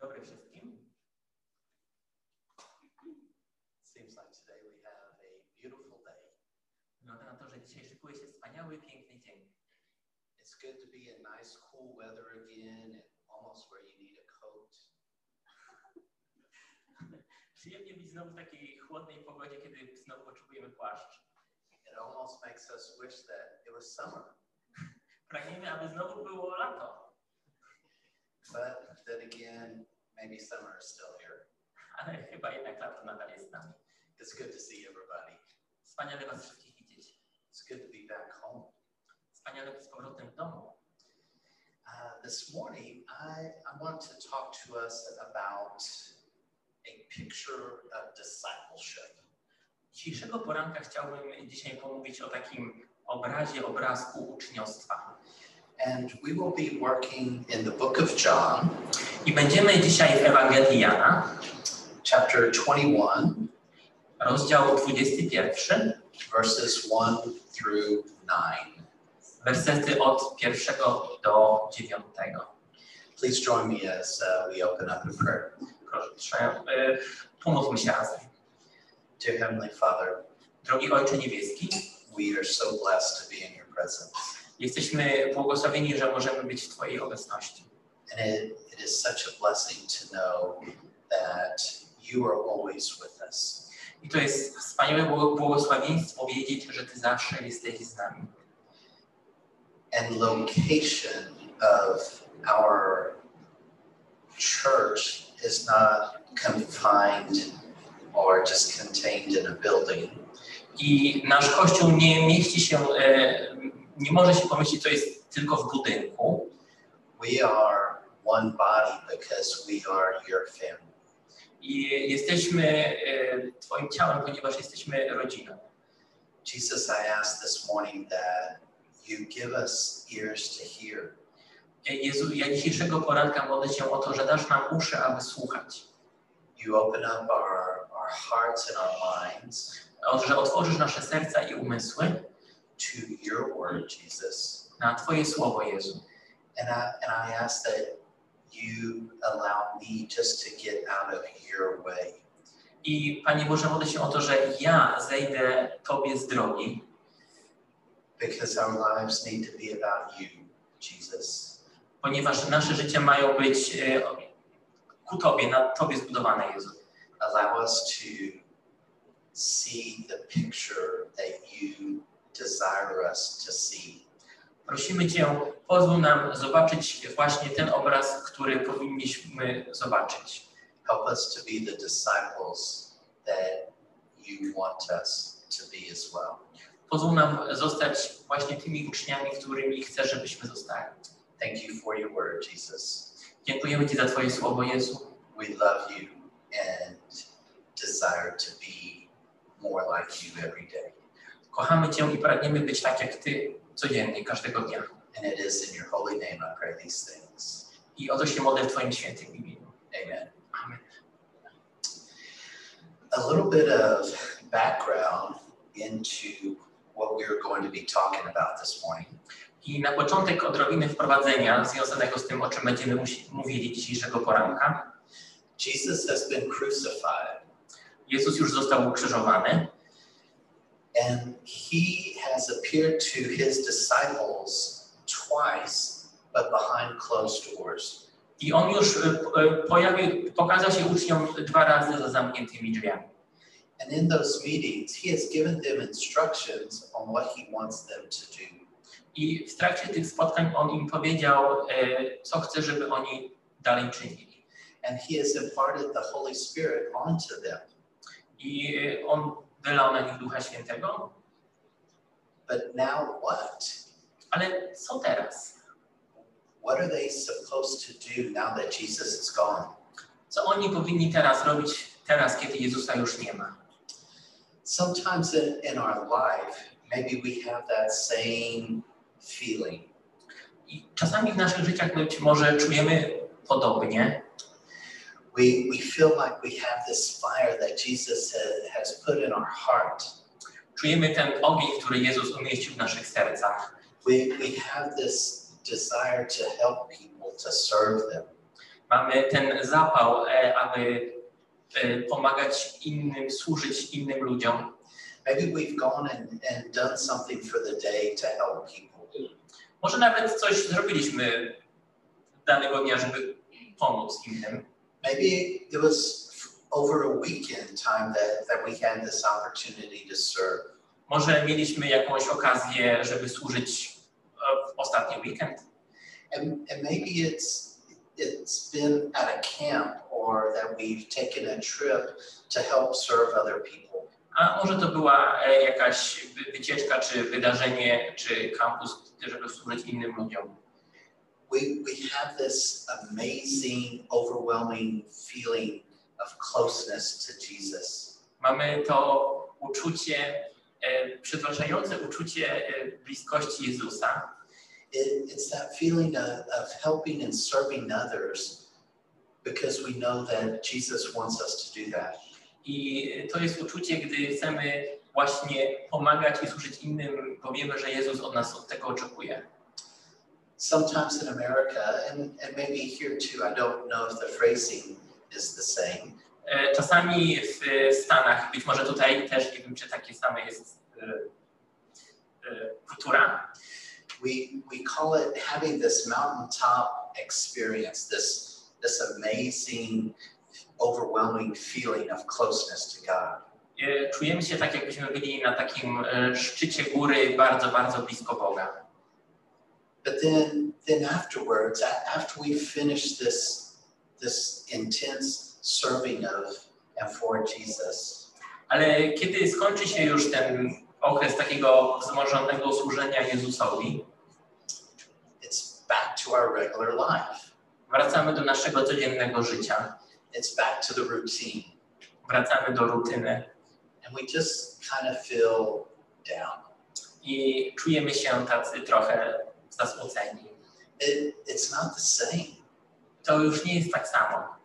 dobry wszystkim. Seems like today we have a beautiful day. Wygląda na to, że dzisiaj szykuje się wspaniały, piękny dzień. It's good to be in nice, cool weather again, and almost where you need a coat. Przyjemnie być znowu w takiej chłodnej pogodzie, kiedy znowu potrzebujemy płaszcz. It almost makes us wish that it was summer. Pragniemy, aby znowu było lato, But then again, maybe summer is still here. ale chyba jednak lato nadal jest z nami. It's good to see everybody. Wspaniale Was wszystkich widzieć. It's good to be back home. Wspaniale być z powrotem w domu. Uh, this morning, I, I want to talk to us about a picture of discipleship. Dzisiejszego poranka chciałbym dzisiaj pomówić o takim obrazie, obrazku uczniostwa. And we will be working in the book of John, I będziemy dzisiaj w Ewangelii Jana, chapter 21, rozdział 21, verses 1 through 9. wersety od pierwszego do dziewiątego. Please join me as uh, we open up in prayer. Proszę, y, pomódlmy się razem. Dear Heavenly Father, Drogi Ojcze Niebieski, we are so blessed to be in your presence. Jesteśmy błogosławieni, że możemy być w Twojej obecności. And it, it is such a blessing to know that you are always with us. I to jest wspaniałe bło- błogosławieństwo wiedzieć, że Ty zawsze jesteś z nami. And location of our church is not confined or just contained in a building. I nasz Kościół nie mieści się, e, nie może się pomieścić, to jest tylko w budynku. We are one body because we are your family. I jesteśmy e, Twoim ciałem, ponieważ jesteśmy rodziną. Jesus, I ask this morning that you give us ears to hear. Jezu, ja dzisiejszego poranka modlę się o to, że dasz nam uszy, aby słuchać. You open up our, our hearts and our minds że otworzysz nasze serca i umysły to your word, Jesus. na Twoje słowo, Jezu. And I, and I ask that you allow me just to get out of your way. I Panie Boże, modlę się o to, że ja zejdę Tobie z drogi, because our lives need to be about you, Jesus. ponieważ nasze życie mają być e, ku Tobie, na Tobie zbudowane, Jezu. Allow us to see the picture that you desire us to see. Prosimy Cię, pozwól nam zobaczyć właśnie ten obraz, który powinniśmy zobaczyć. Help us to be the disciples that you want us to be as well. Pozwól nam zostać właśnie tymi uczniami, którymi chcesz, żebyśmy zostali. Thank you for your word, Jesus. Dziękujemy Ci za Twoje słowo, Jezu. We love you and desire to be more like you every day. Kochamy Cię i pragniemy być tak jak Ty codziennie, każdego dnia. And it is in your holy name I pray these things. I o to się modlę w Twoim świętym imieniu. Amen. Amen. a little bit of background into what we're going to be talking about this morning. I na początek odrobiny wprowadzenia związanego z tym, o czym będziemy mówili dzisiejszego poranka. Jesus has been crucified, Jezus już został ukrzyżowany and he has appeared to his disciples twice, but behind closed doors. i On już pojawił, pokazał się uczniom dwa razy za zamkniętymi drzwiami. And in those meetings, he has given them instructions on what he wants them to do. I w trakcie tych spotkań On im powiedział, co chce, żeby oni dalej czynili. And he has imparted the Holy Spirit onto them. I On wylał na nich Ducha Świętego. But now what? Ale co teraz? What are they supposed to do now that Jesus is gone? Co oni powinni teraz robić, teraz, kiedy Jezusa już nie ma? sometimes in, in our life, maybe we have that same feeling. I czasami w naszych życiach być może czujemy podobnie. We, we feel like we have this fire that Jesus ha, has put in our heart. Czujemy ten ogień, który Jezus umieścił w naszych sercach. We, we have this desire to help people, to serve them. Mamy ten zapał, e, aby e, pomagać innym, służyć innym ludziom. Maybe we've gone and, and done something for the day to help people. Może nawet coś zrobiliśmy danego dnia, żeby pomóc innym. Maybe it was over a weekend time that, that we had this opportunity to serve. Może mieliśmy jakąś okazję, żeby służyć e, w ostatni weekend. And, and maybe it's it's been at a camp or that we've taken a trip to help serve other people. A może to była e, jakaś wy- wycieczka, czy wydarzenie, czy kampus, żeby służyć innym ludziom. We we have this amazing, overwhelming feeling of closeness to Jesus. Mamy to uczucie, e, uczucie e, bliskości Jezusa. It, it's that feeling of, of helping and serving others because we know that Jesus wants us to do that. I to jest uczucie, gdy chcemy właśnie pomagać i służyć innym, bo wiemy, że Jezus od nas od tego oczekuje. Sometimes in America, and, and maybe here too, I don't know if the phrasing is the same, E, Czasami w Stanach, być może tutaj też, nie wiem, czy takie same jest e, e, kultura, we we call it having this mountaintop experience this this amazing overwhelming feeling of closeness to god. Czujemy się tak, jakbyśmy byli na takim szczycie góry, bardzo, bardzo blisko Boga. But then then afterwards after we finish this this intense serving of and for jesus. Ale kiedy skończy się już ten okres takiego wzmożonego służenia Jezusowi, it's back to our regular life. wracamy do naszego codziennego życia, it's back to the routine. Wracamy do rutyny. And we just kind of feel down. I czujemy się tacy trochę zasmuceni. it, it's not the same To już nie jest tak samo.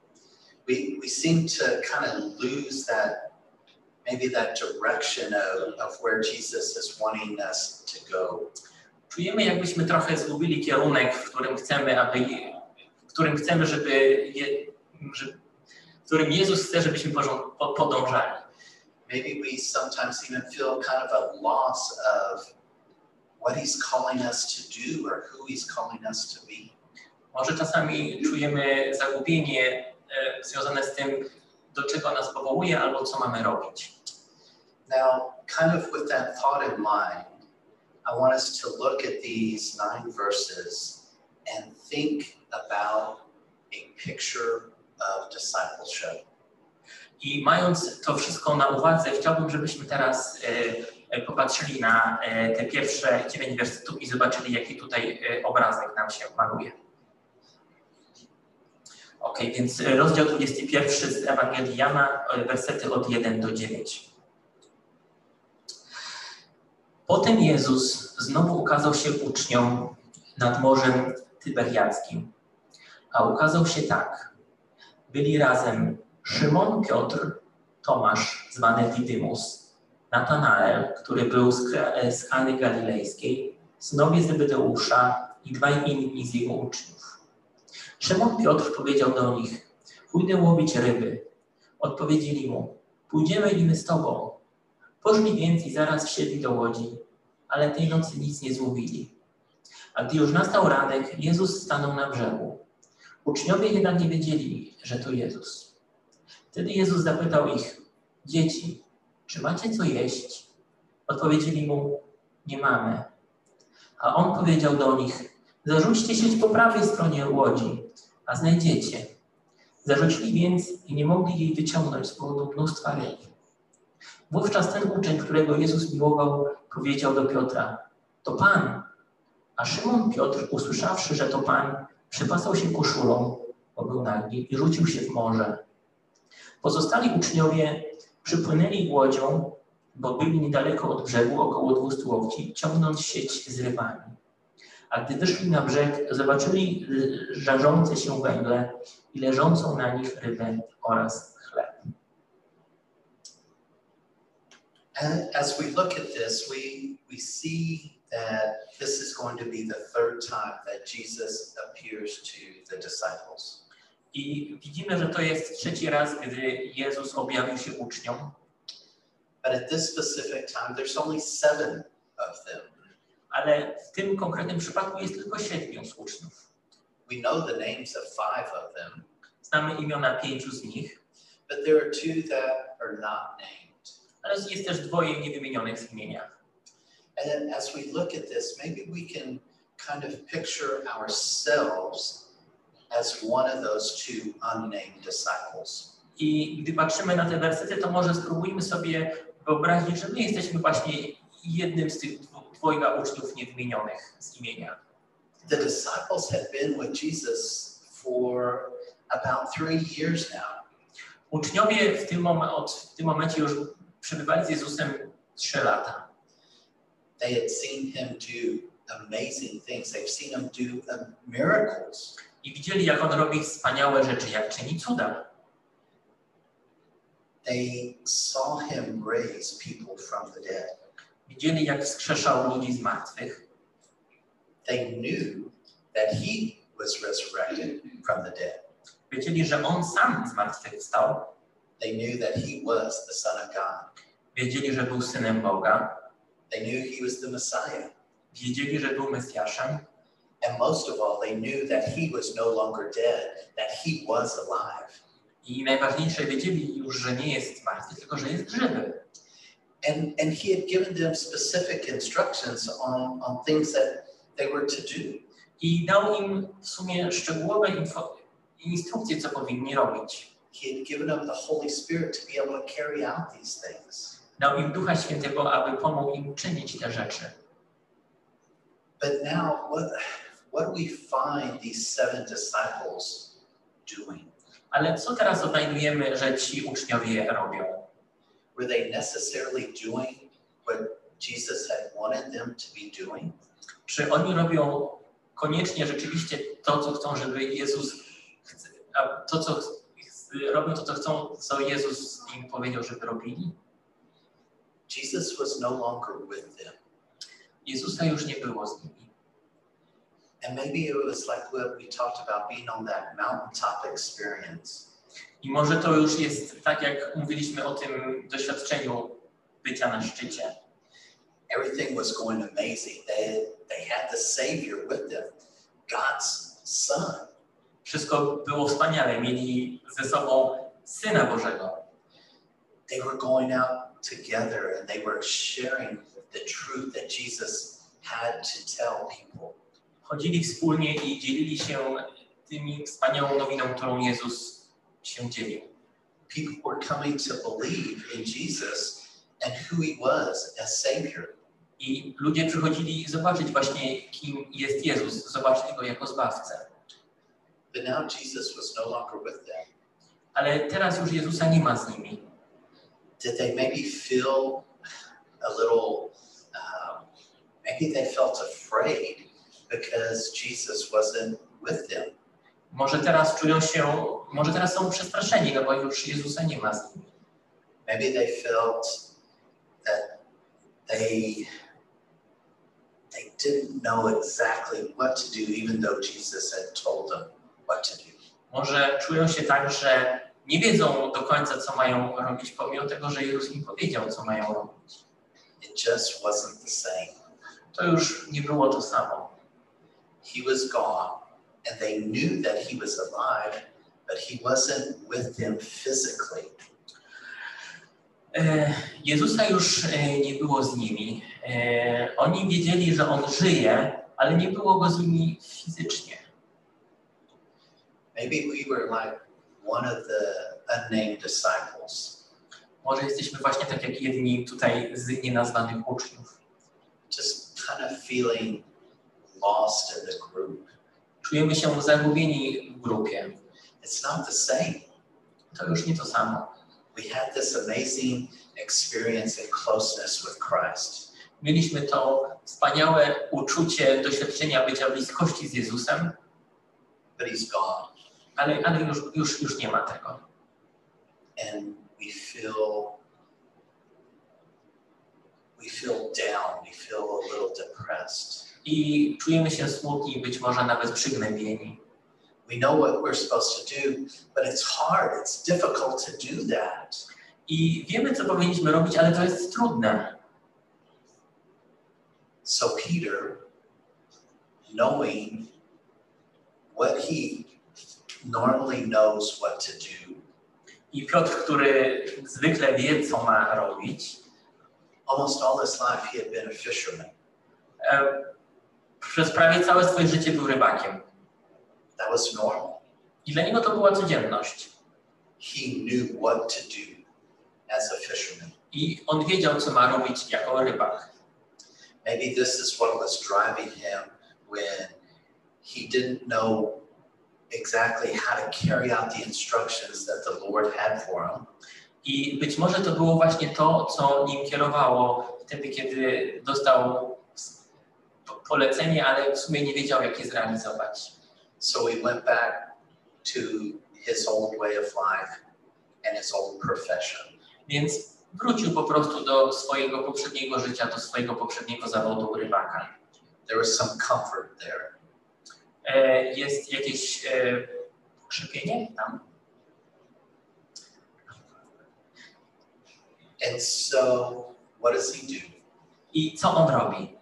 we, we seem to kind of lose that maybe that direction of, of where Jesus is wanting us to go. Czujemy, jakbyśmy trochę zgubili kierunek, w którym chcemy, aby, w którym chcemy, żeby, je, że, w którym Jezus chce, żebyśmy podążali. Maybe we sometimes even feel kind of a loss of what he's calling us to do or who he's calling us to be. Może czasami czujemy zagubienie e, związane z tym, do czego nas powołuje albo co mamy robić. Now, kind of with that thought in mind, I want us to look at these nine verses and think about a picture of discipleship. I mając to wszystko na uwadze, chciałbym, żebyśmy teraz e, popatrzyli na e, te pierwsze dziewięć wersetów i zobaczyli, jaki tutaj e, obrazek nam się maluje. Ok, więc e, rozdział 21 z Ewangelii Jana, e, wersety od 1 do 9. Potem Jezus znowu ukazał się uczniom nad Morzem Tyberiackim. A ukazał się tak. Byli razem Szymon, Piotr, Tomasz, zwany Didymus, Natanael, który był z, z Kany Galilejskiej, synowie Zebedeusza i dwaj inni z jego uczniów. Szymon Piotr powiedział do nich, pójdę łowić ryby. Odpowiedzieli mu, pójdziemy i my z tobą. Poszli więc i zaraz wsiedli do łodzi, ale tej nocy nic nie złowili. A gdy już nastał ranek, Jezus stanął na brzegu. Uczniowie jednak nie wiedzieli, że to Jezus. Wtedy Jezus zapytał ich, dzieci, czy macie co jeść? Odpowiedzieli mu, nie mamy. A on powiedział do nich, zarzućcie sieć po prawej stronie łodzi, a znajdziecie. Zarzucili więc i nie mogli jej wyciągnąć z powodu mnóstwa ryb. Wówczas ten uczeń, którego Jezus miłował, powiedział do Piotra, to Pan. A Szymon Piotr, usłyszawszy, że to Pan, przypasał się koszulą, bo był nagi, i rzucił się w morze. Pozostali uczniowie przypłynęli łodzią, bo byli niedaleko od brzegu, około 200 łokci, ciągnąc sieć z rybami. A gdy wyszli na brzeg, zobaczyli żarzące się węgle i leżącą na nich rybę oraz chleb. And as we look at this, we, we see that this is going to be the third time that Jesus appears to the disciples. I widzimy, że to jest trzeci raz, gdy Jezus objawił się uczniom, But at this specific time, there's only seven of them. ale w tym konkretnym przypadku jest tylko siedmiu z uczniów. We know the names of five of them, Znamy imiona pięciu z nich, but there are two that are not named. ale jest też dwoje niewymienionych w imieniach. And as we look at this, maybe we can kind of picture ourselves as one of those two unnamed disciples. I gdy patrzymy na te wersety, to może spróbujmy sobie wyobrazić, że my jesteśmy właśnie jednym z tych dwo- dwojga uczniów niewymienionych z imienia. The disciples had been with Jesus for about three years now. Uczniowie w tym, mom- od, w tym momencie już przebywali z Jezusem trzy lata. They had seen him do amazing things. They've seen him do miracles. I widzieli, jak on robi wspaniałe rzeczy, jak czyni cuda. They saw him raise people from the dead. Widzieli, jak wskrzeszał ludzi z martwych. They knew that he was resurrected from the dead. Wiedzieli, że on sam z martwych wstał. They knew that he was the Son of God. Wiedzieli, że był synem Boga. They knew he was the Messiah. Wiedzieli, że był Mesjaszem. And most of all, they knew that he was no longer dead, that he was alive. I najważniejsze, wiedzieli już, że nie jest martwy, tylko że jest żywy. And, and he had given them specific instructions on, on things that they were to do. I dał im w sumie szczegółowe info, instrukcje, co powinni robić. He had given them the Holy Spirit to be able to carry out these things. Dał im Ducha Świętego, aby pomógł im czynić te rzeczy. But now, what, what do we find these seven disciples doing? Ale co teraz odnajdujemy, że ci uczniowie robią? Were they necessarily doing what Jesus had wanted them to be doing? Czy oni robią koniecznie rzeczywiście to, co chcą, żeby Jezus, to, co robią to, co chcą, co Jezus im powiedział, żeby robili? Jesus was no longer with them. Jezusa już nie było z nimi. And maybe it was like what we talked about being on that mountaintop experience. I może to już jest tak, jak mówiliśmy o tym doświadczeniu bycia na szczycie. Everything was going amazing. They, they had the Savior with them, God's Son. Wszystko było wspaniale. Mieli ze sobą Syna Bożego. They were going out together and they were sharing the truth that Jesus had to tell people. Chodzili wspólnie i dzielili się tymi wspaniałą nowiną, którą Jezus się dzielił. People were coming to believe in Jesus and who he was as Savior. I ludzie przychodzili zobaczyć właśnie, kim jest Jezus, zobaczyć Go jako Zbawcę. But now Jesus was no longer with them. Ale teraz już Jezusa nie ma z nimi. Did they maybe feel a little, um, maybe they felt afraid because Jesus wasn't with them? Może teraz czują się, może teraz są przestraszeni, no bo już Jezusa nie ma z nimi. Maybe they felt that they they didn't know exactly what to do, even though Jesus had told them what to do. Może czują się tak, że nie wiedzą do końca, co mają robić, pomimo tego, że Jezus im powiedział, co mają robić. It just wasn't the same. To już nie było to samo. He was gone, and they knew that he was alive, but he wasn't with them physically. E, Jezusa już e, nie było z nimi. E, Oni wiedzieli, że On żyje, ale nie było Go z nimi fizycznie. Maybe we were like one of the unnamed disciples, Może jesteśmy właśnie tak jak jedni tutaj z nienazwanych uczniów. just kind of feeling lost in the group. Czujemy się zagubieni w grupie. It's not the same. To już nie to samo. We had this amazing experience and closeness with Christ, Mieliśmy to wspaniałe uczucie, doświadczenia bycia bliskości z Jezusem, but he's gone, ale, ale już, już, już nie ma tego. and we feel we feel down. We feel a little depressed. I czujemy się smutni, być może nawet przygnębieni. We know what we're supposed to do, but it's hard, it's difficult to do that. I wiemy, co powinniśmy robić, ale to jest trudne. So Peter, knowing what he normally knows what to do, I Piotr, który zwykle wie, co ma robić, almost all his life he had been a fisherman. Przez prawie całe swoje życie był rybakiem. That was normal. I dla niego to była codzienność. He knew what to do as a fisherman. I on wiedział, co ma robić jako rybak. Maybe this is what was driving him when he didn't know exactly how to carry out the instructions that the Lord had for him. I być może to było właśnie to, co nim kierowało wtedy, kiedy dostał polecenie, ale w sumie nie wiedział, jak je zrealizować. So he went back to his old way of life and his old profession. Więc wrócił po prostu do swojego poprzedniego życia, do swojego poprzedniego zawodu rybaka. There was some comfort there. E, jest jakieś e, krzypienie tam? And so what does he do? I co on robi?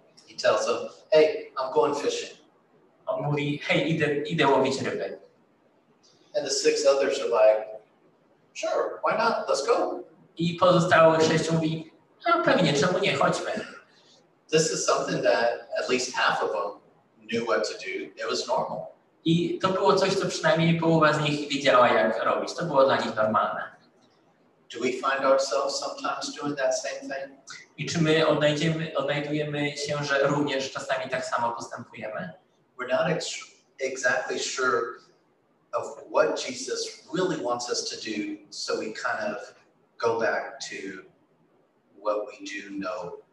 Tells them, Hey, I'm going fishing. On mówi, hej, idę, idę łowić ryby. And the six others are like, Sure, why not? Let's go. I pozostałych sześciu mówi, no pewnie, czemu nie, chodźmy. This is something that at least half of them knew what to do. It was normal. I to było coś, co przynajmniej połowa z nich wiedziała, jak robić. To było dla nich normalne. Do we find ourselves sometimes doing that same thing? I czy my odnajdziemy, odnajdujemy się, że również czasami tak samo postępujemy? We're not ex- exactly sure of what Jesus really wants us to do, so we kind of go back to what we do know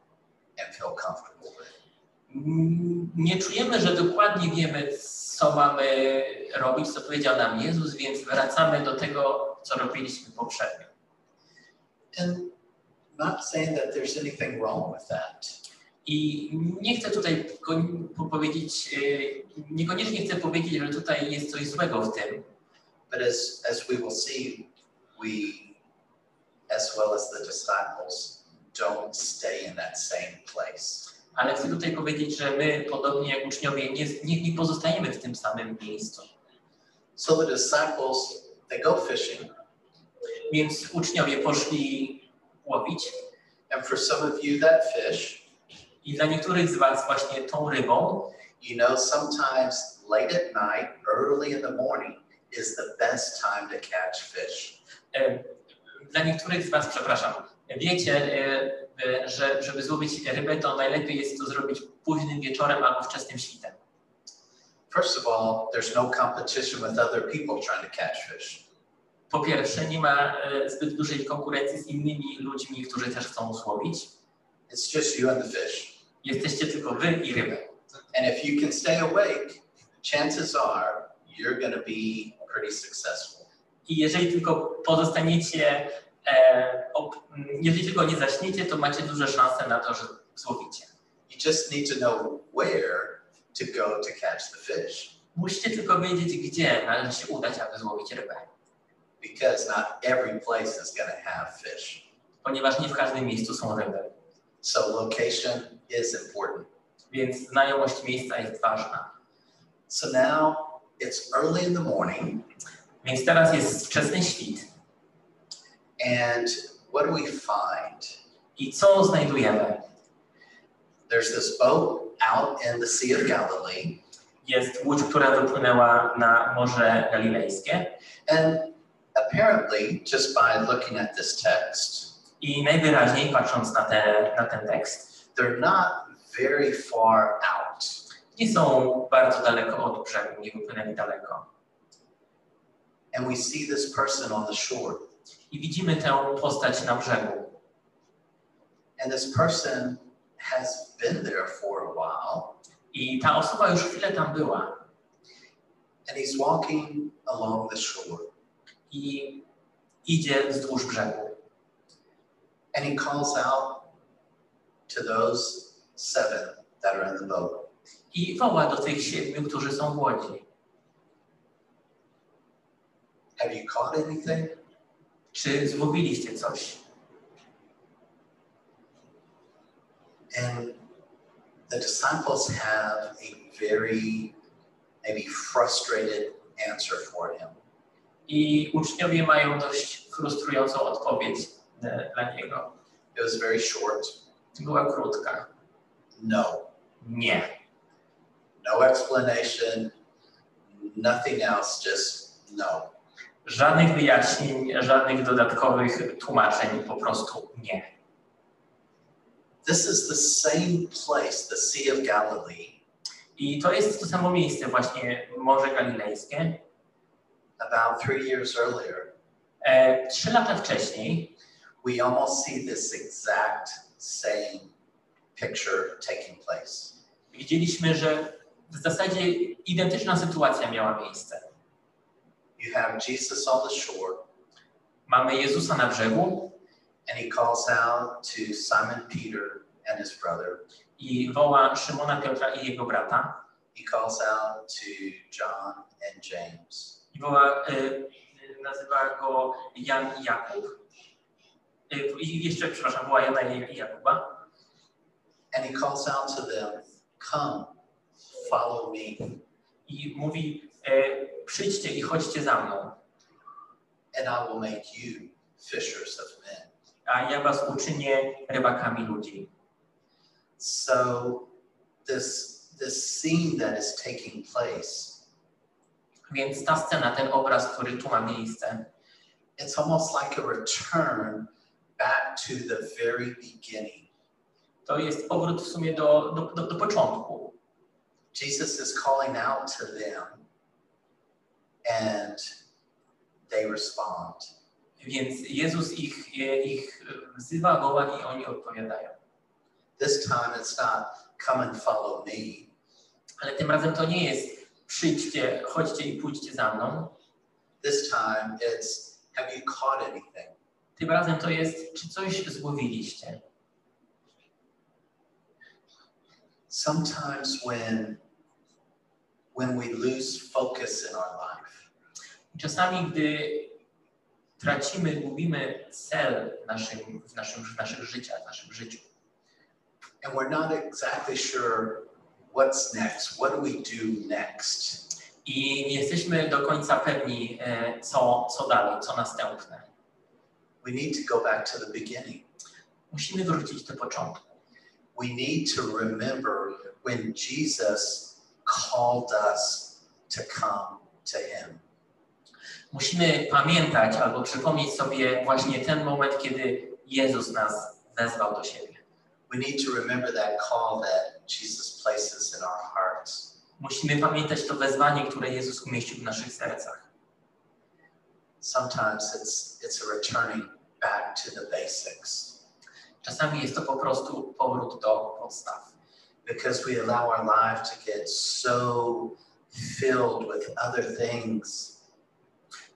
and feel comfortable with. Nie czujemy, że dokładnie wiemy, co mamy robić, co powiedział nam Jezus, więc wracamy do tego, co robiliśmy poprzednio. And not saying that there's anything wrong with that. I nie chcę tutaj powiedzieć, y, niekoniecznie chcę powiedzieć, że tutaj jest coś złego w tym, But as, as we will see, we, as well as the disciples, don't stay in that same place. ale chcę tutaj powiedzieć, że my, podobnie jak uczniowie, nie, nie, nie pozostajemy w tym samym miejscu. So the disciples, they go fishing, Więc uczniowie poszli łowić and for some of you, that fish, i dla niektórych z Was właśnie tą rybą, you know, sometimes late at night, early in the morning is the best time to catch fish. e, dla niektórych z Was, przepraszam, wiecie, e, e, że żeby złowić rybę, to najlepiej jest to zrobić późnym wieczorem albo wczesnym świtem. First of all, there's no competition with other people trying to catch fish. Po pierwsze, nie ma e, zbyt dużej konkurencji z innymi ludźmi, którzy też chcą złowić. It's just you and the fish. Jesteście tylko Wy i ryby. And if you can stay awake, chances are you're going to be pretty successful. I jeżeli tylko pozostaniecie, e, m, jeżeli tylko nie zaśniecie, to macie duże szanse na to, że złowicie. You just need to know where to go to catch the fish Musicie tylko wiedzieć, gdzie należy się udać, aby złowić rybę. Because not every place is going to have fish. Ponieważ nie w każdym miejscu są ryby. So location is important. Więc znajomość miejsca jest ważna. So now it's early in the morning, Więc teraz jest wczesny świt. and what do we find? I co znajdujemy? There's this boat out in the Sea of Galilee, Jest łódź, która wypłynęła na Morze Galilejskie. and apparently, just by looking at this text, I najwyraźniej, patrząc na, te, na ten tekst, they're not very far out. nie są bardzo daleko od brzegu, nie wypłynęli daleko. And we see this person on the shore, I widzimy tę postać na brzegu. and this person has been there for a while, I ta osoba już chwilę tam była. and he's walking along the shore, I idzie wzdłuż brzegu. and he calls out to those seven that are in the boat. I woła do tych siedmiu, którzy są w łodzi. Have you caught anything? Czy złowiliście coś? And the disciples have a very maybe frustrated answer for him. I uczniowie mają dość frustrującą odpowiedź e, dla niego. It was very short. Była krótka. No. Nie. No explanation, nothing else, just no. Żadnych wyjaśnień, żadnych dodatkowych tłumaczeń, po prostu nie. This is the same place, the Sea of Galilee, I to jest to samo miejsce, właśnie Morze Galilejskie. About three years earlier. E, trzy lata wcześniej We almost see this exact same picture taking place. widzieliśmy, że w zasadzie identyczna sytuacja miała miejsce. You have Jesus on the shore, Mamy Jezusa na brzegu and he calls out to Simon Peter and his brother. i woła Szymona Piotra i jego brata. He calls out to John and James. Woła, e, nazywa go Jan i Jakub. E, I jeszcze, przepraszam, woła Jana i Jakuba. And he calls out to them, Come, follow me, I mówi, e, przyjdźcie i chodźcie za mną, and I will make you fishers of men. a ja was uczynię rybakami ludzi. So this this scene that is taking place, Więc ta scena, ten obraz, który tu ma miejsce, it's almost like a return back to the very beginning. to jest powrót w sumie do, do, do, do początku. Jesus is calling out to them, and they respond. Więc Jezus ich, ich wzywa, woła i oni odpowiadają. This time it's not come and follow me. Ale tym razem to nie jest przyjdźcie, chodźcie i pójdźcie za mną. This time it's have you caught anything? Tym razem to jest, czy coś złowiliście. Sometimes when when we lose focus in our life, czasami, gdy tracimy, gubimy cel w naszym, w, naszym, w naszych życiach, w naszym życiu and we're not exactly sure what's next, what do we do next? i nie jesteśmy do końca pewni, e, co, co dalej, co następne, We need to go back to the beginning. musimy wrócić do początku. We need to remember when Jesus called us to come to Him. Musimy pamiętać albo przypomnieć sobie właśnie ten moment, kiedy Jezus nas wezwał do siebie. We need to remember that call that Jesus places in our hearts. Musimy pamiętać to wezwanie, które Jezus umieścił w naszych sercach. Sometimes it's it's a returning back to the basics Czasami jest to po prostu powrót do podstaw, because we allow our life to get so filled with other things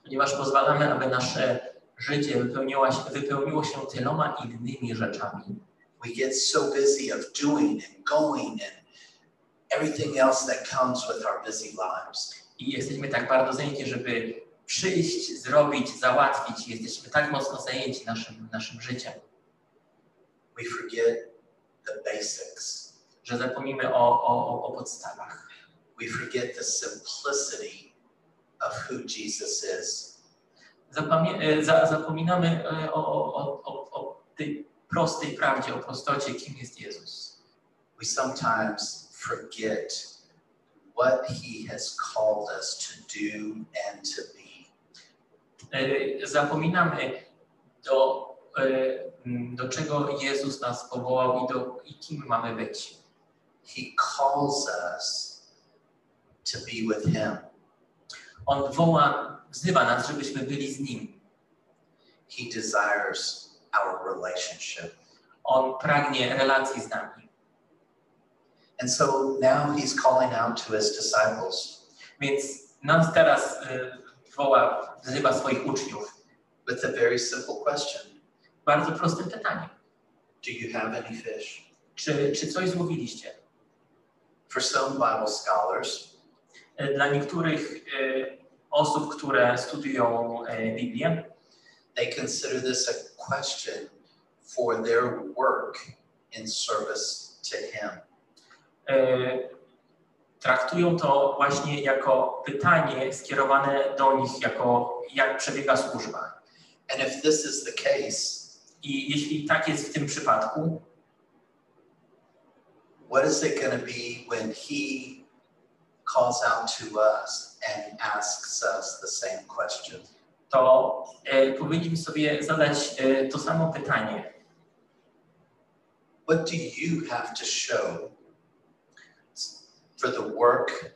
ponieważ pozwalamy, aby nasze życie wypełniło się, wypełniło się tyloma innymi rzeczami. We get so busy of doing and going and everything else that comes with our busy lives. I jesteśmy tak bardzo zajęci, żeby przyjść, zrobić, załatwić. Jesteśmy tak mocno zajęci naszym, naszym życiem, We forget the basics. że zapomnimy o, o, o podstawach. We forget the simplicity of who Jesus is. Zapamie- e, za, zapominamy e, o, o, o, o, o tej prostej prawdzie, o prostocie, kim jest Jezus. We sometimes forget what he has called us to do and to be. E, Zapominamy do, e, m, do czego Jezus nas powołał i, do, i kim mamy być. He calls us to be with him. On woła, wzywa nas, żebyśmy byli z Nim. He desires our relationship. On pragnie relacji z nami. And so now he's calling out to his disciples Więc nas teraz e, woła, wzywa swoich uczniów. with a very simple question Bardzo proste pytanie. Do you have any fish? Czy, czy coś złowiliście? For some Bible scholars, E, Dla niektórych e, osób, które studiują Biblię, they consider this a question for their work in service to Him. e, traktują to właśnie jako pytanie skierowane do nich, jako jak przebiega służba. And if this is the case, I jeśli tak jest w tym przypadku, what is it going to be when He calls out to us and asks us the same question? To e, powinniśmy sobie zadać e, to samo pytanie. What do you have to show for the work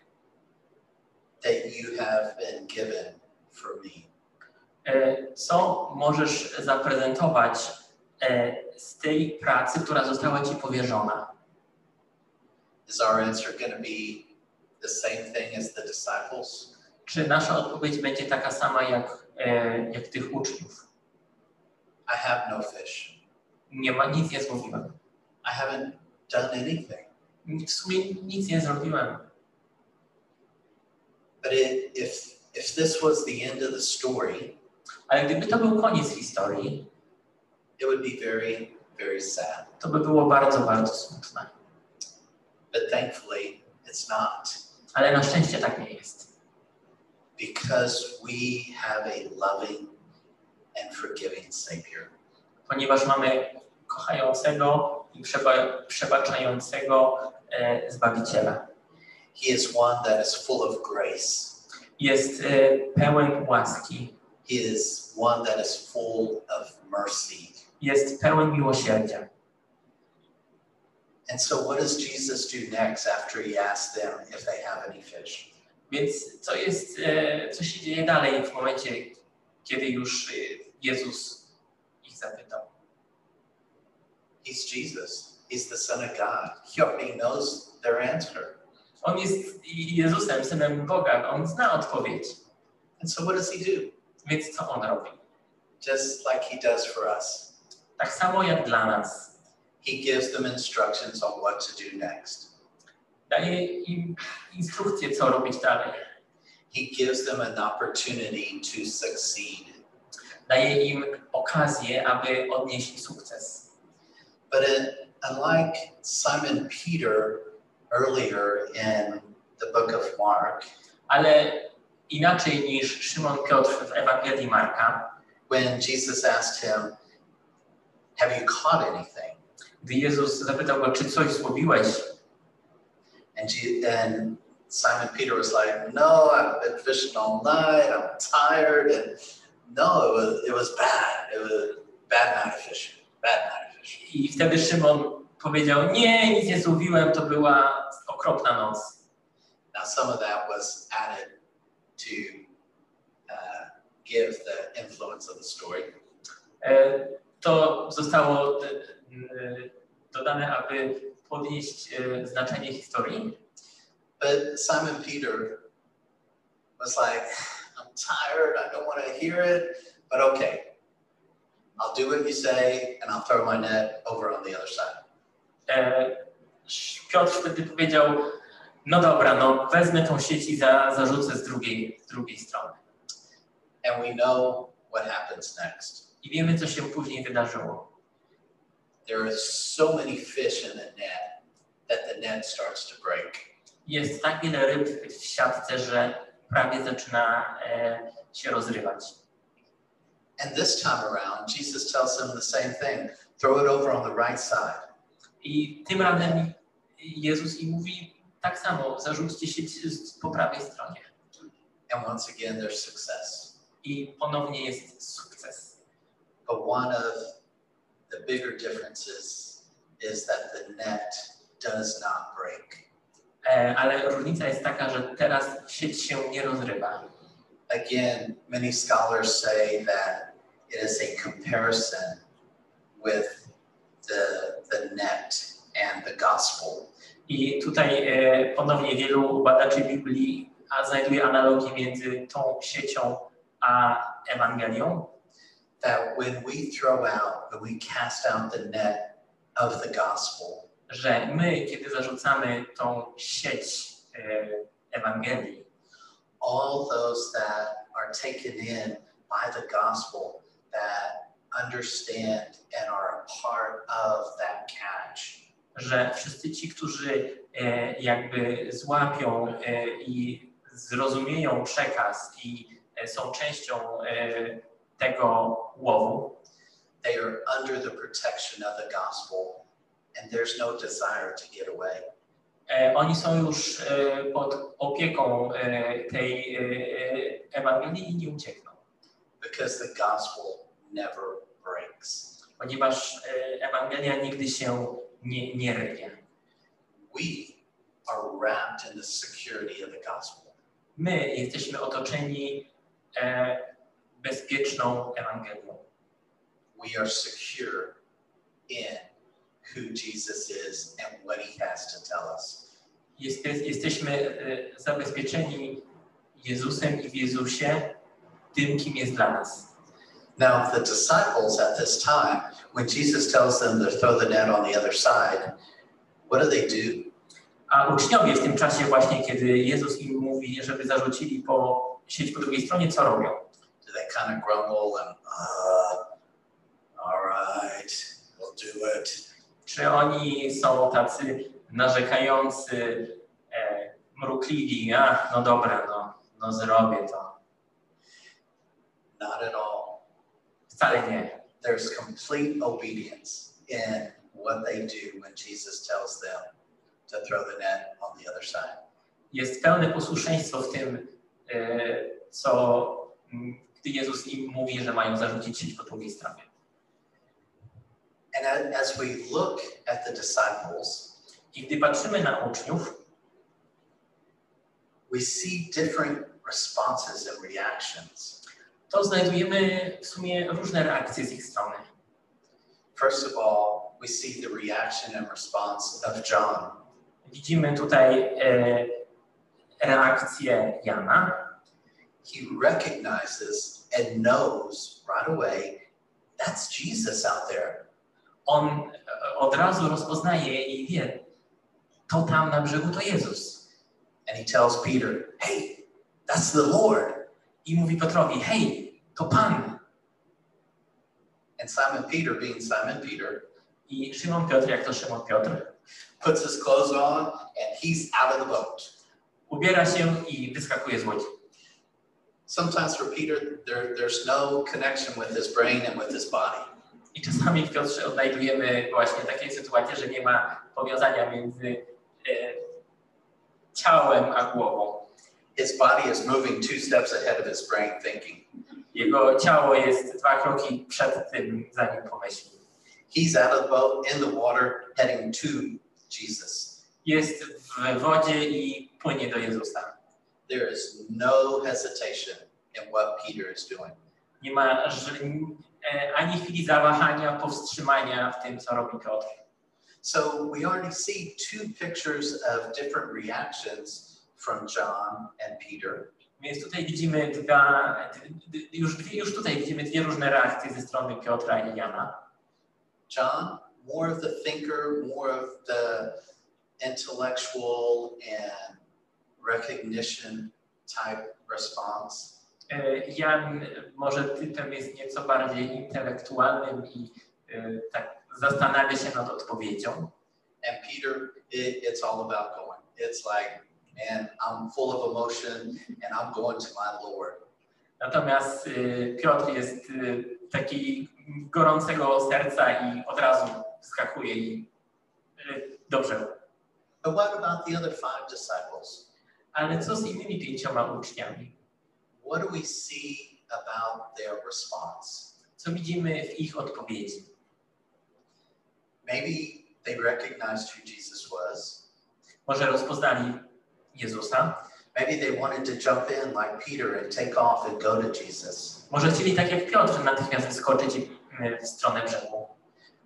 that you have been given for me? E, Co możesz zaprezentować z tej pracy, która została Ci powierzona? Is our answer going to be the same thing as the disciples? Czy nasza odpowiedź będzie taka sama jak, jak tych uczniów? I have no fish. Nie ma, nic nie złowiłem. I haven't done anything. W sumie nic nie zrobiłem. But it, if if this was the end of the story, Ale gdyby to był koniec historii, it would be very, very sad. to by było bardzo, bardzo smutne. But thankfully, it's not Ale na szczęście tak nie jest. Because we have a loving and forgiving Savior. Ponieważ mamy kochającego i przeba- przebaczającego e, Zbawiciela. He is one that is full of grace. Jest e, pełen łaski, He is one that is full of mercy. jest pełen miłosierdzia. And so, what does Jesus do next after he asks them if they have any fish? Więc co jest, e, co się dzieje dalej w momencie, kiedy już e, Jezus ich zapytał? He's Jesus, he's the Son of God. He already knows their answer. On jest Jezusem, Synem Boga, on zna odpowiedź. And so, what does he do? Więc co on robi? Just like he does for us, Tak samo jak dla nas. he gives them instructions on what to do next. Daje im instrukcję, co robić dalej. He gives them an opportunity to succeed. Daje im okazję, aby odnieść sukces. But it, unlike Simon Peter earlier in the book of Mark, Ale inaczej niż Szymon Piotr w Ewangelii Marka, when Jesus asked him, Have you caught anything? gdy Jezus zapytał go, czy coś złowiłeś, And, and Simon Peter was like, No, I've been fishing all night. I'm tired. And no, it was, it was bad. It was a bad night of fishing. Bad night of fishing. i wtedy Szymon powiedział, nie, nic nie złowiłem, to była okropna noc. Now, some of that was added to uh, give the influence of the story. To zostało dodane, aby podnieść e, znaczenie historii. But Simon Peter was like, I'm tired. I don't want to hear it, but okay. I'll do what you say and I'll throw my net over on the other side. E, Piotr wtedy powiedział, no dobra, no wezmę tą sieć i za, zarzucę z drugiej, z drugiej strony. And we know what happens next. I wiemy, co się później wydarzyło. There are so many fish in the net that the net starts to break. Jest tak wiele ryb w siatce, że prawie zaczyna e, się rozrywać. And this time around, Jesus tells them the same thing throw it over on the right side. I tym razem Jezus im mówi tak samo, zarzućcie sieć z- po prawej stronie. And once again, there's success. I ponownie jest sukces. But one of the bigger differences is that the net does not break. E, ale różnica jest taka, że teraz sieć się nie rozrywa. Again, many scholars say that it is a comparison with the, the net and the gospel. I tutaj e, ponownie wielu badaczy Biblii znajduje analogię między tą siecią a Ewangelią, That when we throw out, when we cast out the net of the gospel, że my, kiedy zarzucamy tą sieć e, Ewangelii, all those that are taken in by the gospel, that understand and are a part of that catch. że wszyscy ci, którzy e, jakby złapią e, i zrozumieją przekaz i e, są częścią e, tego łowu, They are under the protection of the gospel, and there's no desire to get away. e, oni są już e, pod opieką e, tej e, Ewangelii i nie uciekną, because the gospel never breaks. ponieważ e, Ewangelia nigdy się nie, nie rwie. We are wrapped in the security of the gospel. My jesteśmy otoczeni e, bezpieczną Ewangelią. We are secure in who Jesus is and what he has to tell us. Jest, jesteśmy e, zabezpieczeni Jezusem i w Jezusie, tym, kim jest dla nas. Now, the disciples at this time, when Jesus tells them to throw the net on the other side, what do they do? A uczniowie w tym czasie właśnie, kiedy Jezus im mówi, żeby zarzucili po sieć po drugiej stronie, co robią? Do they kind of grumble and, uh, all right, we'll do it? Czy oni są tacy narzekający, e, mrukliwi, a no dobra, no, no zrobię to. Not at all. Wcale nie. There's complete obedience in what they do when Jesus tells them to throw the net on the other side. Jest pełne posłuszeństwo w tym, e, co mm, gdy Jezus im mówi, że mają zarzucić sieć po drugiej stronie. And as we look at the disciples, I gdy patrzymy na uczniów, we see different responses and reactions. to znajdujemy w sumie różne reakcje z ich strony. First of all, we see the reaction and response of John. Widzimy tutaj e, reakcję Jana. He recognizes and knows right away that's Jesus out there. On e, od razu rozpoznaje i wie, to tam na brzegu to Jezus. And he tells Peter, hey, that's the Lord. I mówi Piotrowi, hej, to Pan. And Simon Peter, being Simon Peter, I Szymon Piotr, jak to Szymon Piotr, puts his clothes on and he's out of the boat. ubiera się i wyskakuje z łodzi. Sometimes for Peter, there, there's no connection with his brain and with his body. I czasami w Piotrze odnajdujemy właśnie takie sytuacje, że nie ma powiązania między e, ciałem a głową. His body is moving two steps ahead of his brain thinking. Jego ciało jest dwa kroki przed tym, zanim pomyśli. He's out of the boat, in the water, heading to Jesus. Jest w wodzie i płynie do Jezusa. There is no hesitation in what Peter is doing. Nie ma ani chwili zawahania, powstrzymania w tym, co robi Piotr. So we already see two pictures of different reactions from John and Peter. Więc tutaj widzimy dwa, już, już tutaj widzimy dwie różne reakcje ze strony Piotra i Jana. John, more of the thinker, more of the intellectual and recognition type response. E, Jan może typem jest nieco bardziej intelektualnym i e, tak zastanawia się nad odpowiedzią. And Peter, it, it's all about going. It's like, man, I'm full of emotion and I'm going to my Lord. Natomiast e, Piotr jest taki gorącego serca i od razu skakuje i dobrze. But what about the other five disciples? Ale co z innymi pięcioma uczniami? What do we see about their response? Co widzimy w ich odpowiedzi? Maybe they recognized who Jesus was. Może rozpoznali Jezusa, Maybe they wanted to jump in like Peter and take off and go to Jesus. może chcieli tak jak Piotr natychmiast e, w stronę brzegu.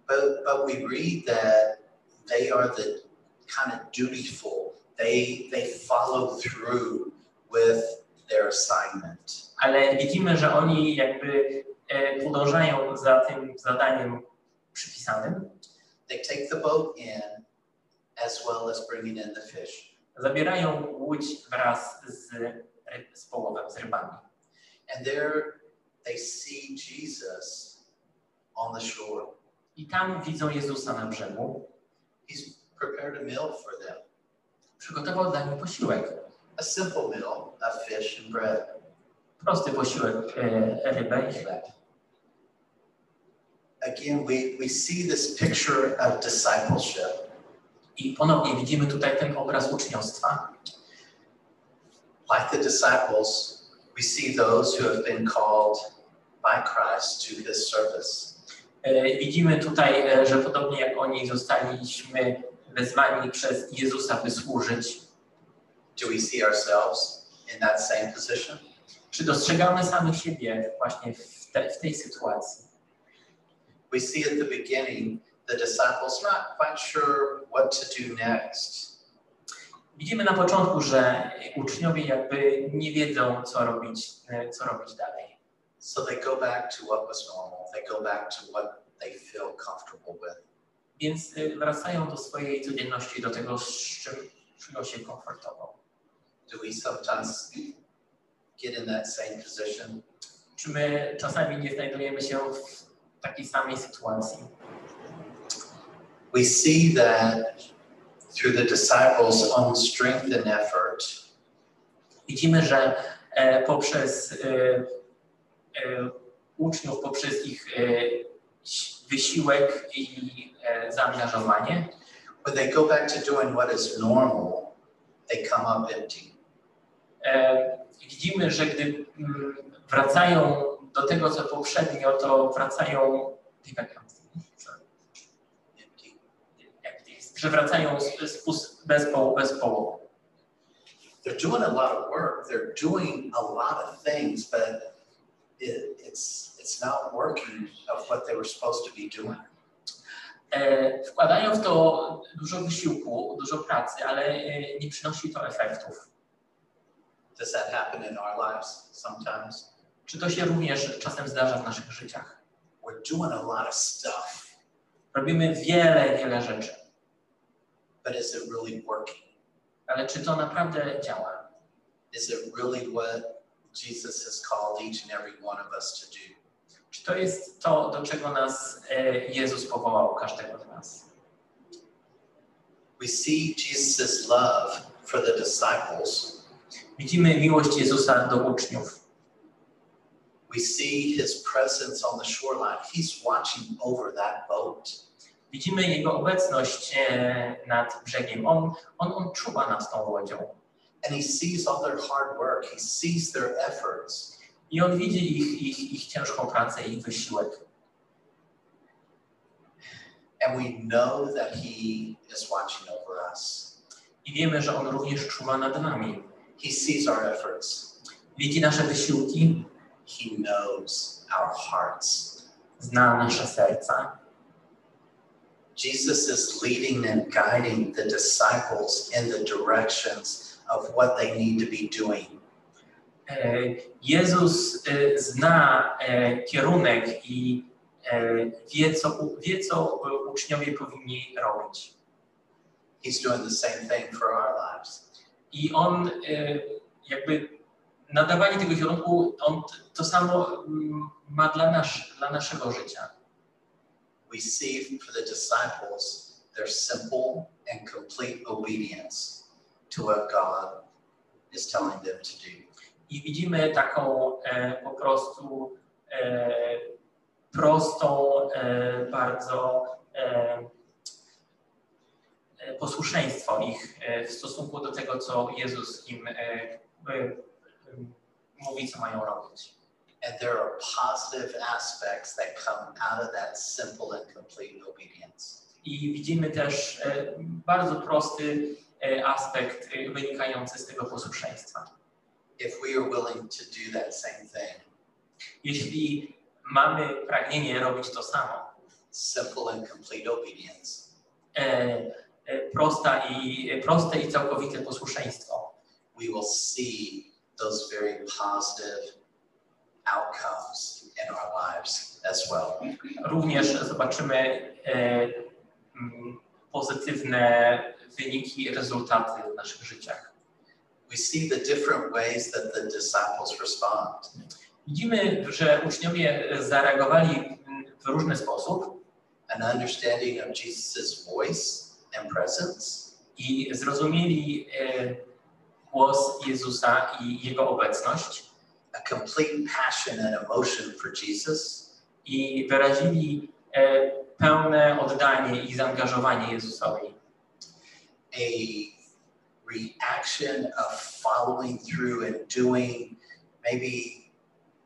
But but we read that they are the kind of dutiful. They they follow through with their assignment. Ale widzimy, że oni jakby e, podążają za tym zadaniem przypisanym, They take the boat in as well as bringing in the fish. zabierają łódź wraz z z połowem, z rybami. And there they see Jesus on the shore. I tam widzą Jezusa na brzegu. He's prepared a meal for them, Przygotował dla nich posiłek. a simple meal of fish and bread. Prosty posiłek, e, rybę i chleb. Again, we, we see this picture of discipleship. I ponownie widzimy tutaj ten obraz uczniostwa. Like the disciples, we see those who have been called by Christ to his service. E, Widzimy tutaj, e, że podobnie jak oni zostaliśmy wezwani przez Jezusa, by służyć. Do we see ourselves in that same position? Czy dostrzegamy samych siebie właśnie w, te, w tej sytuacji? We see at the beginning the disciples not quite sure what to do next. Widzimy na początku, że uczniowie jakby nie wiedzą, co robić, e, co robić dalej. So they go back to what was normal. They go back to what they feel comfortable with. Więc e, wracają do swojej codzienności, do tego, z czym czują się komfortowo. Do we sometimes get in that same position? Czy my czasami nie znajdujemy się w takiej samej sytuacji? We see that through the disciples' own strength and effort, Widzimy, że e, poprzez e, e, uczniów, poprzez ich e, wysiłek i e, zaangażowanie, when they go back to doing what is normal, they come up empty. e, widzimy, że gdy mm, wracają do tego, co poprzednio, to wracają Empty. że wracają bez, poł, bez połowu. They're doing a lot of work. They're doing a lot of things, but it, it's it's not working of what they were supposed to be doing. E, wkładają w to dużo wysiłku, dużo pracy, ale e, nie przynosi to efektów. Does that happen in our lives sometimes? Czy to się również czasem zdarza w naszych życiach? We're doing a lot of stuff, Robimy wiele, wiele rzeczy, but is it really working? ale czy to naprawdę działa? Is it really what Jesus has called each and every one of us to do? Czy to jest to, do czego nas e, Jezus powołał, każdego z nas? We see Jesus' love for the disciples. Widzimy miłość Jezusa do uczniów. We see his presence on the shoreline. He's watching over that boat. Widzimy Jego obecność e, nad brzegiem. On, on, on czuwa nad tą łodzią. And he sees all their hard work. He sees their efforts. I On widzi ich, ich, ich ciężką pracę, ich wysiłek. And we know that he is watching over us. I wiemy, że On również czuwa nad nami. He sees our efforts. Widzi nasze wysiłki, He knows our hearts. zna nasze serca. Jesus is leading and guiding the disciples in the directions of what they need to be doing. E, Jezus e, zna e, kierunek i wie co, wie, co uczniowie powinni robić. He's doing the same thing for our lives. I On jakby nadawanie tego kierunku, On to samo ma dla, nasz, dla naszego życia. We see for the disciples their simple and complete obedience to what God is telling them to do. I widzimy taką e, po prostu e, prostą, e, bardzo e, e, posłuszeństwo ich e, w stosunku do tego, co Jezus im mówi, co mają robić. And there are positive aspects that come out of that simple and complete obedience. I widzimy też bardzo prosty aspekt e, wynikający z tego posłuszeństwa. If we are willing to do that same thing, Jeśli mamy pragnienie robić to samo, simple and complete obedience, e, e, prosta i, e, proste i całkowite posłuszeństwo, we will see those very positive outcomes in our lives as well. również zobaczymy e, pozytywne wyniki, rezultaty w naszych życiach. we see the different ways that the disciples respond. Widzimy, że uczniowie zareagowali w różny sposób An understanding of Jesus' voice and presence, i zrozumieli e, głos Jezusa i Jego obecność a complete passion and emotion for Jesus, i wyrazili e, pełne oddanie i zaangażowanie Jezusowi. A reaction of following through and doing maybe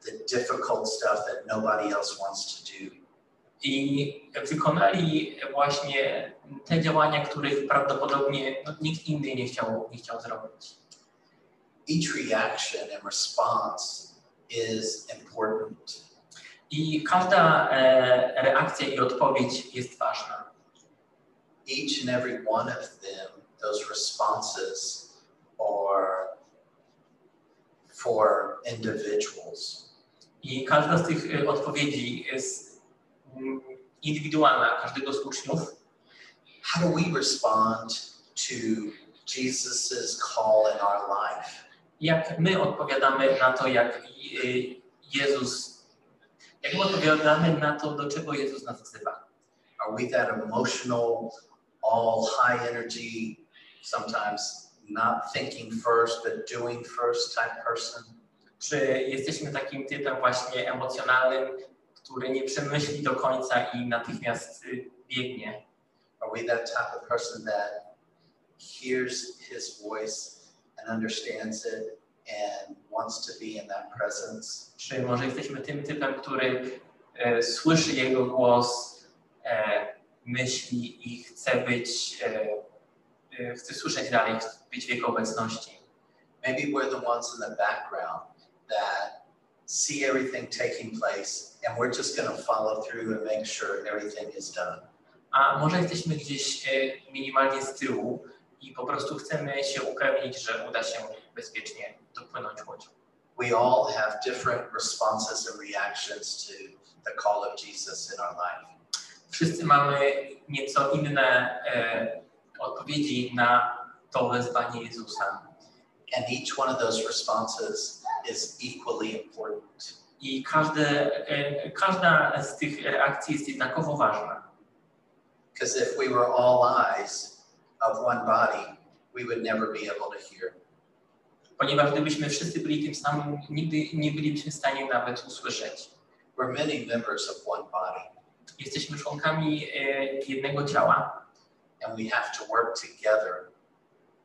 the difficult stuff that nobody else wants to do. I wykonali właśnie te działania, których prawdopodobnie no, nikt inny nie chciał, nie chciał zrobić. Each reaction and response is important. I każda e, reakcja i odpowiedź jest ważna. Each and every one of them, those responses are for individuals. I każda z tych odpowiedzi jest mm, indywidualna, każdego z uczniów. How do we respond to Jesus's call in our life? Jak my odpowiadamy na to, jak Jezus, jak my odpowiadamy na to, do czego Jezus nas wzywa. Are we that emotional, all high energy, sometimes not thinking first but doing first type person? Czy jesteśmy takim typem właśnie emocjonalnym, który nie przemyśli do końca i natychmiast y, biegnie? Are we that type of person that hears his voice and understands it and wants to be in that presence? Czy może jesteśmy tym typem, który e, słyszy Jego głos, e, myśli i chce być, e, e, chce słyszeć dalej, chce być w Jego obecności? Maybe we're the ones in the background that see everything taking place and we're just going to follow through and make sure everything is done. A może jesteśmy gdzieś e, minimalnie z tyłu i po prostu chcemy się upewnić, że uda się bezpiecznie dopłynąć łodzią. We all have different responses and reactions to the call of Jesus in our life. Wszyscy mamy nieco inne e, odpowiedzi na to wezwanie Jezusa. And each one of those responses is equally important. I każde, e, każda z tych reakcji jest jednakowo ważna. Because if we were all eyes of one body, we would never be able to hear. Ponieważ gdybyśmy wszyscy byli tym samym, nigdy nie bylibyśmy w stanie nawet usłyszeć. We're many members of one body, Jesteśmy członkami e, jednego ciała and we have to work together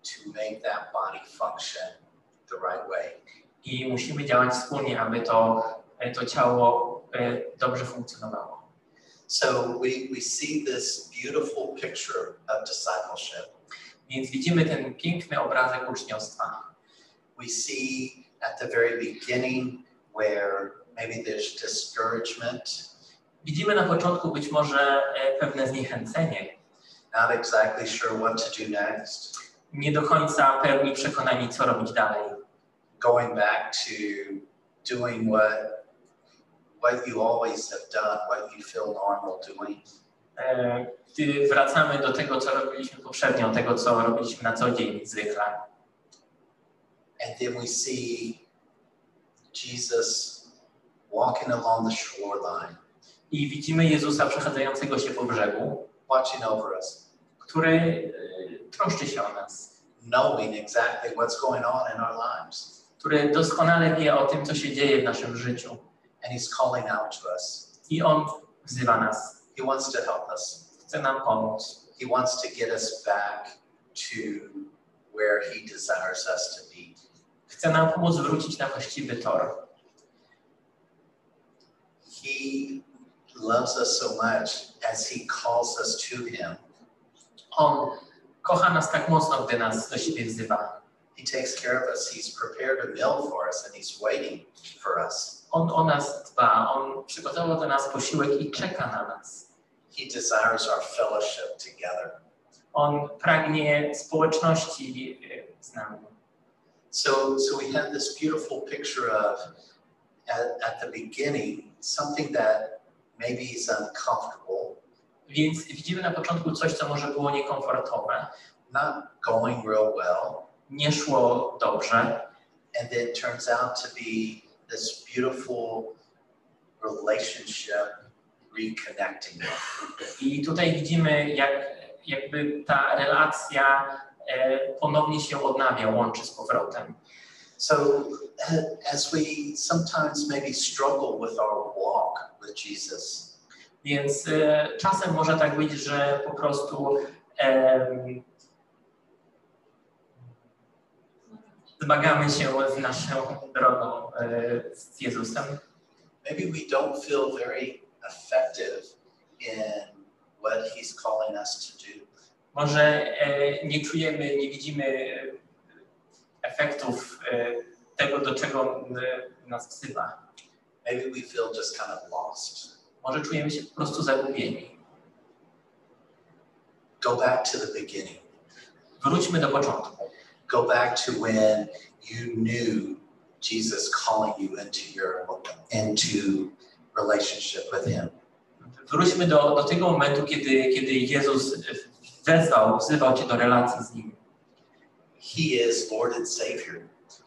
to make that body function the right way. i musimy działać wspólnie, aby to, e, to ciało e, dobrze funkcjonowało. So we, we see this beautiful picture of discipleship. Więc widzimy ten piękny obrazek uczniostwa. We see at the very beginning where maybe there's discouragement, Widzimy na początku być może e, pewne zniechęcenie, not exactly sure what to do next, nie do końca pełni przekonani, co robić dalej. going back to doing what what you always have done, what you feel normal doing. E, Gdy wracamy do tego, co robiliśmy poprzednio, tego, co robiliśmy na co dzień zwykle. And then we see Jesus walking along the shoreline, I widzimy Jezusa przechadzającego się po brzegu, watching over us, który e, troszczy się o nas, knowing exactly what's going on in our lives. który doskonale wie o tym, co się dzieje w naszym życiu. And he's calling out to us. I On wzywa nas, He wants to help us. chce nam pomóc. He wants to get us back to where he desires us to be. Chce nam pomóc wrócić na właściwy tor. He loves us so much as he calls us to him. On kocha nas tak mocno, gdy nas do siebie wzywa. He takes care of us. He's prepared a meal for us and he's waiting for us. On o nas dba, On przygotował nas posiłek i czeka na nas. He desires our fellowship together. On pragnie społeczności z nami. So, so we have this beautiful picture of at, at the beginning something that maybe is uncomfortable, Więc widzimy na początku coś, co może było niekomfortowe, not going real well, nie szło dobrze, and it turns out to be this beautiful relationship reconnecting. i tutaj widzimy, jak jakby ta relacja e, ponownie się odnawia, łączy z powrotem. So, as we sometimes maybe struggle with our walk with Jesus, Więc e, czasem może tak być, że po prostu em, zmagamy się z naszą drogą e, z Jezusem. maybe we don't feel very effective in what He's calling us to do. Może e, nie czujemy, nie widzimy efektów e, tego, do czego e, nas wzywa. Maybe we feel just kind of lost. Może czujemy się po prostu zagubieni. Go back to the beginning. Wróćmy do początku. Go back to when you knew Jesus calling you into your into relationship with Him. Wróćmy do, do tego momentu, kiedy, kiedy Jezus wezwał, wzywał Cię do relacji z Nim. He is Lord and Savior.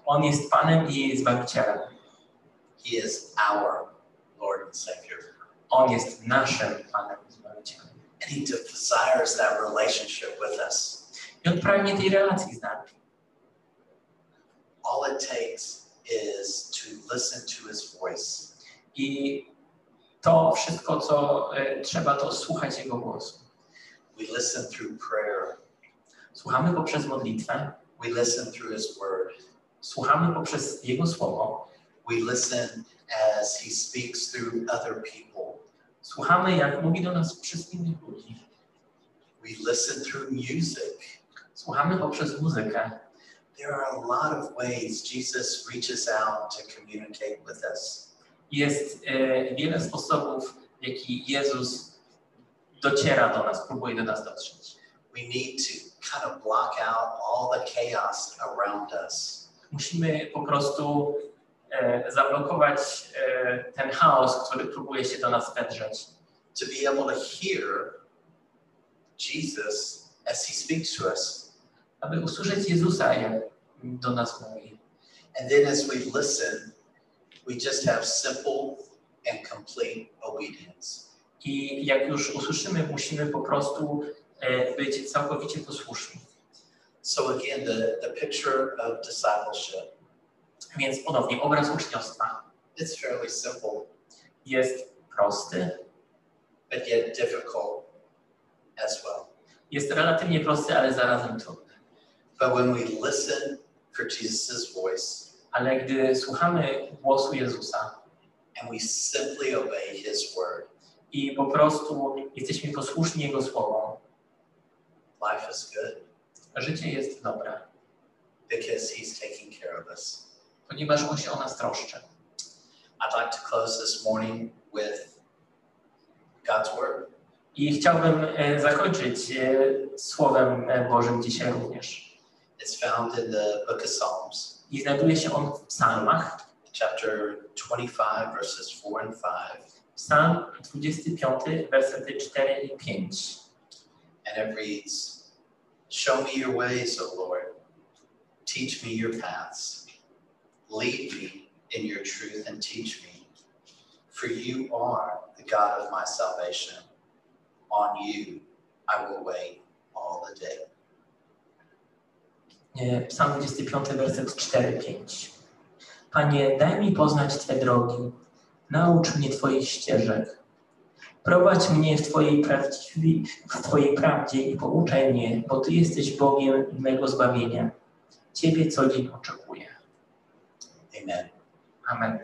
On jest Panem i Zbawicielem. He is our Lord and Savior. Panem i Zbawicielem. And He desires that relationship with us. Pragnie tej relacji z nami. All it takes is to listen to His voice. I to wszystko, co trzeba, to słuchać Jego głosu. We listen through prayer. Słuchamy poprzez modlitwę, We listen through His Word. słuchamy poprzez Jego Słowo, We listen as He speaks through other people. Słuchamy, jak mówi do nas przez innych ludzi, We listen through music. słuchamy poprzez muzykę. There are a lot of ways Jesus reaches out to communicate with us. Jest e, wiele sposobów, w jaki Jezus dociera do nas, próbuje do nas dotrzeć. We need to kind of block out all the chaos around us. Musimy po prostu zablokować e, ten chaos, który próbuje się do nas wedrzeć, to be able to hear Jesus as he speaks to us. aby usłyszeć Jezusa, jak do nas mówi. And then as we listen, we just have simple and complete obedience. I jak już usłyszymy, musimy po prostu e, być całkowicie posłuszni. So again, the, the picture of discipleship, Więc ponownie, obraz uczniostwa it's fairly simple, jest prosty, but yet difficult as well. jest relatywnie prosty, ale zarazem trudny. But when we listen for Jesus' voice Ale gdy słuchamy głosu Jezusa and we simply obey his word, i po prostu jesteśmy posłuszni Jego słowom, life is good życie jest dobre, because he's taking care of us. Ponieważ On się o nas troszczy. I'd like to close this morning with God's word. I chciałbym e, zakończyć e, Słowem e, Bożym dzisiaj również. It's found in the book of Psalms, I znajduje się on w psalmach, chapter 25, verses 4 and 5. psalm 25, wersety 4 i 5. And it reads Show me your ways, O Lord. Teach me your paths. Lead me in your truth and teach me. For you are the God of my salvation. On you I will wait all the day. E, Psalm 25, werset 4-5. Panie, daj mi poznać Twe drogi, naucz mnie Twoich ścieżek. Prowadź mnie w Twojej, prawdziwi, w Twojej prawdzie i pouczaj mnie, bo Ty jesteś Bogiem mego zbawienia. Ciebie co dzień oczekuję. Amen. Amen.